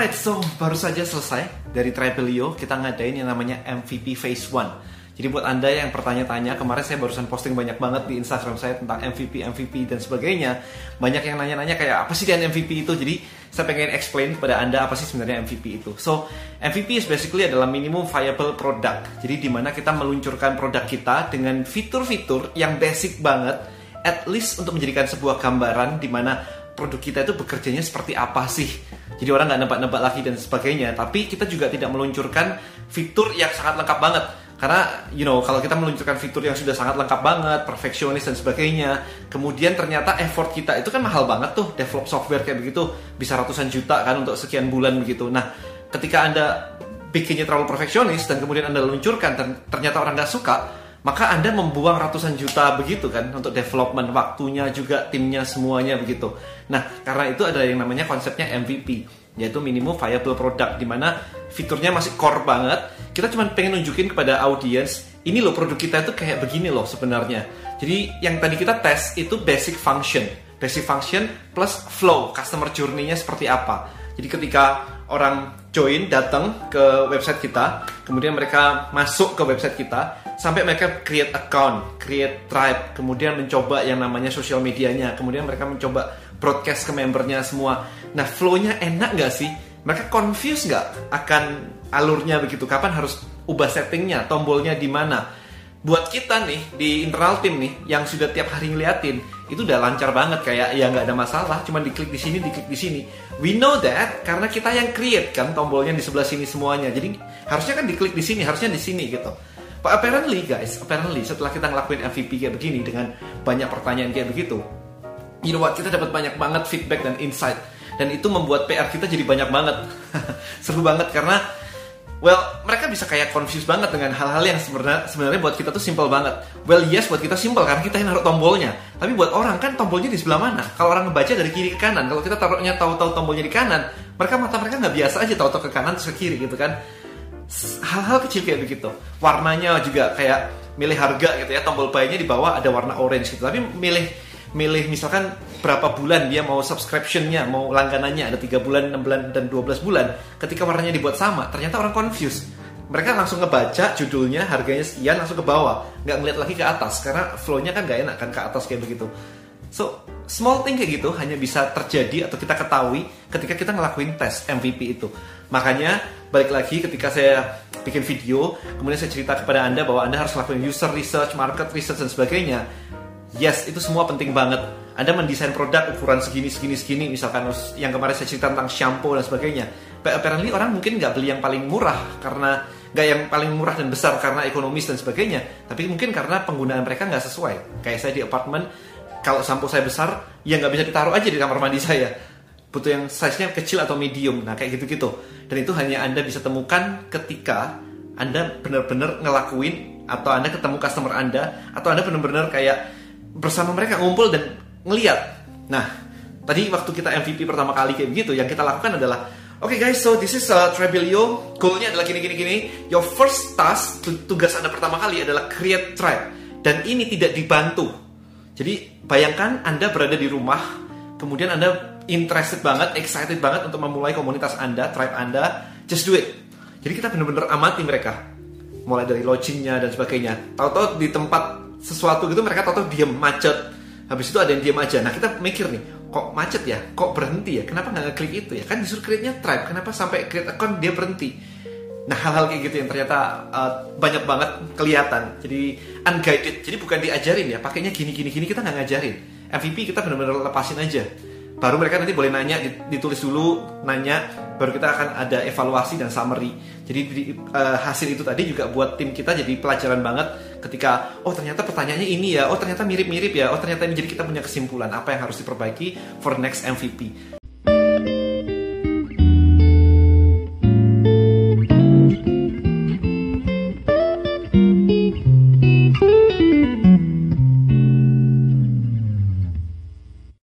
Alright, so baru saja selesai dari Tribelio kita ngadain yang namanya MVP Phase 1. Jadi buat anda yang bertanya-tanya, kemarin saya barusan posting banyak banget di Instagram saya tentang MVP, MVP dan sebagainya. Banyak yang nanya-nanya kayak apa sih dengan MVP itu? Jadi saya pengen explain kepada anda apa sih sebenarnya MVP itu. So MVP is basically adalah minimum viable product. Jadi di mana kita meluncurkan produk kita dengan fitur-fitur yang basic banget, at least untuk menjadikan sebuah gambaran di mana produk kita itu bekerjanya seperti apa sih? Jadi orang nggak nebak-nebak lagi dan sebagainya. Tapi kita juga tidak meluncurkan fitur yang sangat lengkap banget. Karena you know kalau kita meluncurkan fitur yang sudah sangat lengkap banget perfeksionis dan sebagainya kemudian ternyata effort kita itu kan mahal banget tuh. Develop software kayak begitu bisa ratusan juta kan untuk sekian bulan begitu. Nah ketika anda bikinnya terlalu perfeksionis dan kemudian anda luncurkan dan ternyata orang nggak suka maka Anda membuang ratusan juta begitu kan untuk development waktunya juga timnya semuanya begitu. Nah, karena itu ada yang namanya konsepnya MVP, yaitu minimum viable product di mana fiturnya masih core banget. Kita cuma pengen nunjukin kepada audiens, ini loh produk kita itu kayak begini loh sebenarnya. Jadi yang tadi kita tes itu basic function. Basic function plus flow, customer journey-nya seperti apa. Jadi ketika orang join datang ke website kita, kemudian mereka masuk ke website kita, sampai mereka create account, create tribe, kemudian mencoba yang namanya social medianya, kemudian mereka mencoba broadcast ke membernya semua. Nah, flow-nya enak nggak sih? Mereka confused nggak akan alurnya begitu? Kapan harus ubah settingnya, tombolnya di mana? Buat kita nih di internal tim nih yang sudah tiap hari ngeliatin itu udah lancar banget. Kayak ya nggak ada masalah cuma diklik di sini diklik di sini. We know that karena kita yang create kan tombolnya di sebelah sini semuanya. Jadi harusnya kan diklik di sini harusnya di sini gitu. But apparently guys apparently setelah kita ngelakuin MVP kayak begini dengan banyak pertanyaan kayak begitu you know what kita dapat banyak banget feedback dan insight. Dan itu membuat PR kita jadi banyak banget. Seru banget karena Well, mereka bisa kayak confused banget dengan hal-hal yang sebenarnya sebenarnya buat kita tuh simple banget. Well, yes buat kita simple karena kita yang naruh tombolnya. Tapi buat orang kan tombolnya di sebelah mana? Kalau orang ngebaca dari kiri ke kanan, kalau kita taruhnya tahu-tahu tombolnya di kanan, mereka mata mereka nggak biasa aja tahu-tahu ke kanan terus ke kiri gitu kan. Hal-hal kecil kayak begitu. Warnanya juga kayak milih harga gitu ya, tombol buy-nya di bawah ada warna orange gitu. Tapi milih milih misalkan berapa bulan dia mau subscriptionnya, mau langganannya ada 3 bulan, 6 bulan, dan 12 bulan. Ketika warnanya dibuat sama, ternyata orang confused. Mereka langsung ngebaca judulnya, harganya sekian, langsung ke bawah. Nggak ngeliat lagi ke atas, karena flow-nya kan nggak enak kan ke atas kayak begitu. So, small thing kayak gitu hanya bisa terjadi atau kita ketahui ketika kita ngelakuin tes MVP itu. Makanya, balik lagi ketika saya bikin video, kemudian saya cerita kepada Anda bahwa Anda harus lakukan user research, market research, dan sebagainya Yes, itu semua penting banget. Anda mendesain produk ukuran segini, segini, segini, misalkan yang kemarin saya cerita tentang shampoo dan sebagainya. But apparently orang mungkin nggak beli yang paling murah karena nggak yang paling murah dan besar karena ekonomis dan sebagainya. Tapi mungkin karena penggunaan mereka nggak sesuai. Kayak saya di apartemen, kalau sampo saya besar, ya nggak bisa ditaruh aja di kamar mandi saya. Butuh yang size-nya kecil atau medium. Nah kayak gitu-gitu. Dan itu hanya Anda bisa temukan ketika Anda benar-benar ngelakuin atau Anda ketemu customer Anda atau Anda benar-benar kayak bersama mereka ngumpul dan ngeliat. Nah, tadi waktu kita MVP pertama kali kayak begitu, yang kita lakukan adalah Oke okay guys, so this is uh, Trebelio. Goalnya adalah gini gini gini. Your first task, tugas anda pertama kali adalah create tribe. Dan ini tidak dibantu. Jadi bayangkan anda berada di rumah, kemudian anda interested banget, excited banget untuk memulai komunitas anda, tribe anda. Just do it. Jadi kita benar-benar amati mereka, mulai dari launchingnya dan sebagainya. Tahu-tahu di tempat sesuatu gitu mereka tahu-tahu diam macet. Habis itu ada yang diam aja. Nah kita mikir nih kok macet ya? Kok berhenti ya? Kenapa nggak ngeklik itu ya? Kan disuruh create nya tribe. Kenapa sampai create account dia berhenti? Nah hal-hal kayak gitu yang ternyata uh, banyak banget kelihatan. Jadi unguided. Jadi bukan diajarin ya. Pakainya gini gini gini kita nggak ngajarin. MVP kita benar-benar lepasin aja. Baru mereka nanti boleh nanya ditulis dulu nanya baru kita akan ada evaluasi dan summary. Jadi di, uh, hasil itu tadi juga buat tim kita jadi pelajaran banget ketika oh ternyata pertanyaannya ini ya oh ternyata mirip-mirip ya oh ternyata ini. Jadi kita punya kesimpulan apa yang harus diperbaiki for next MVP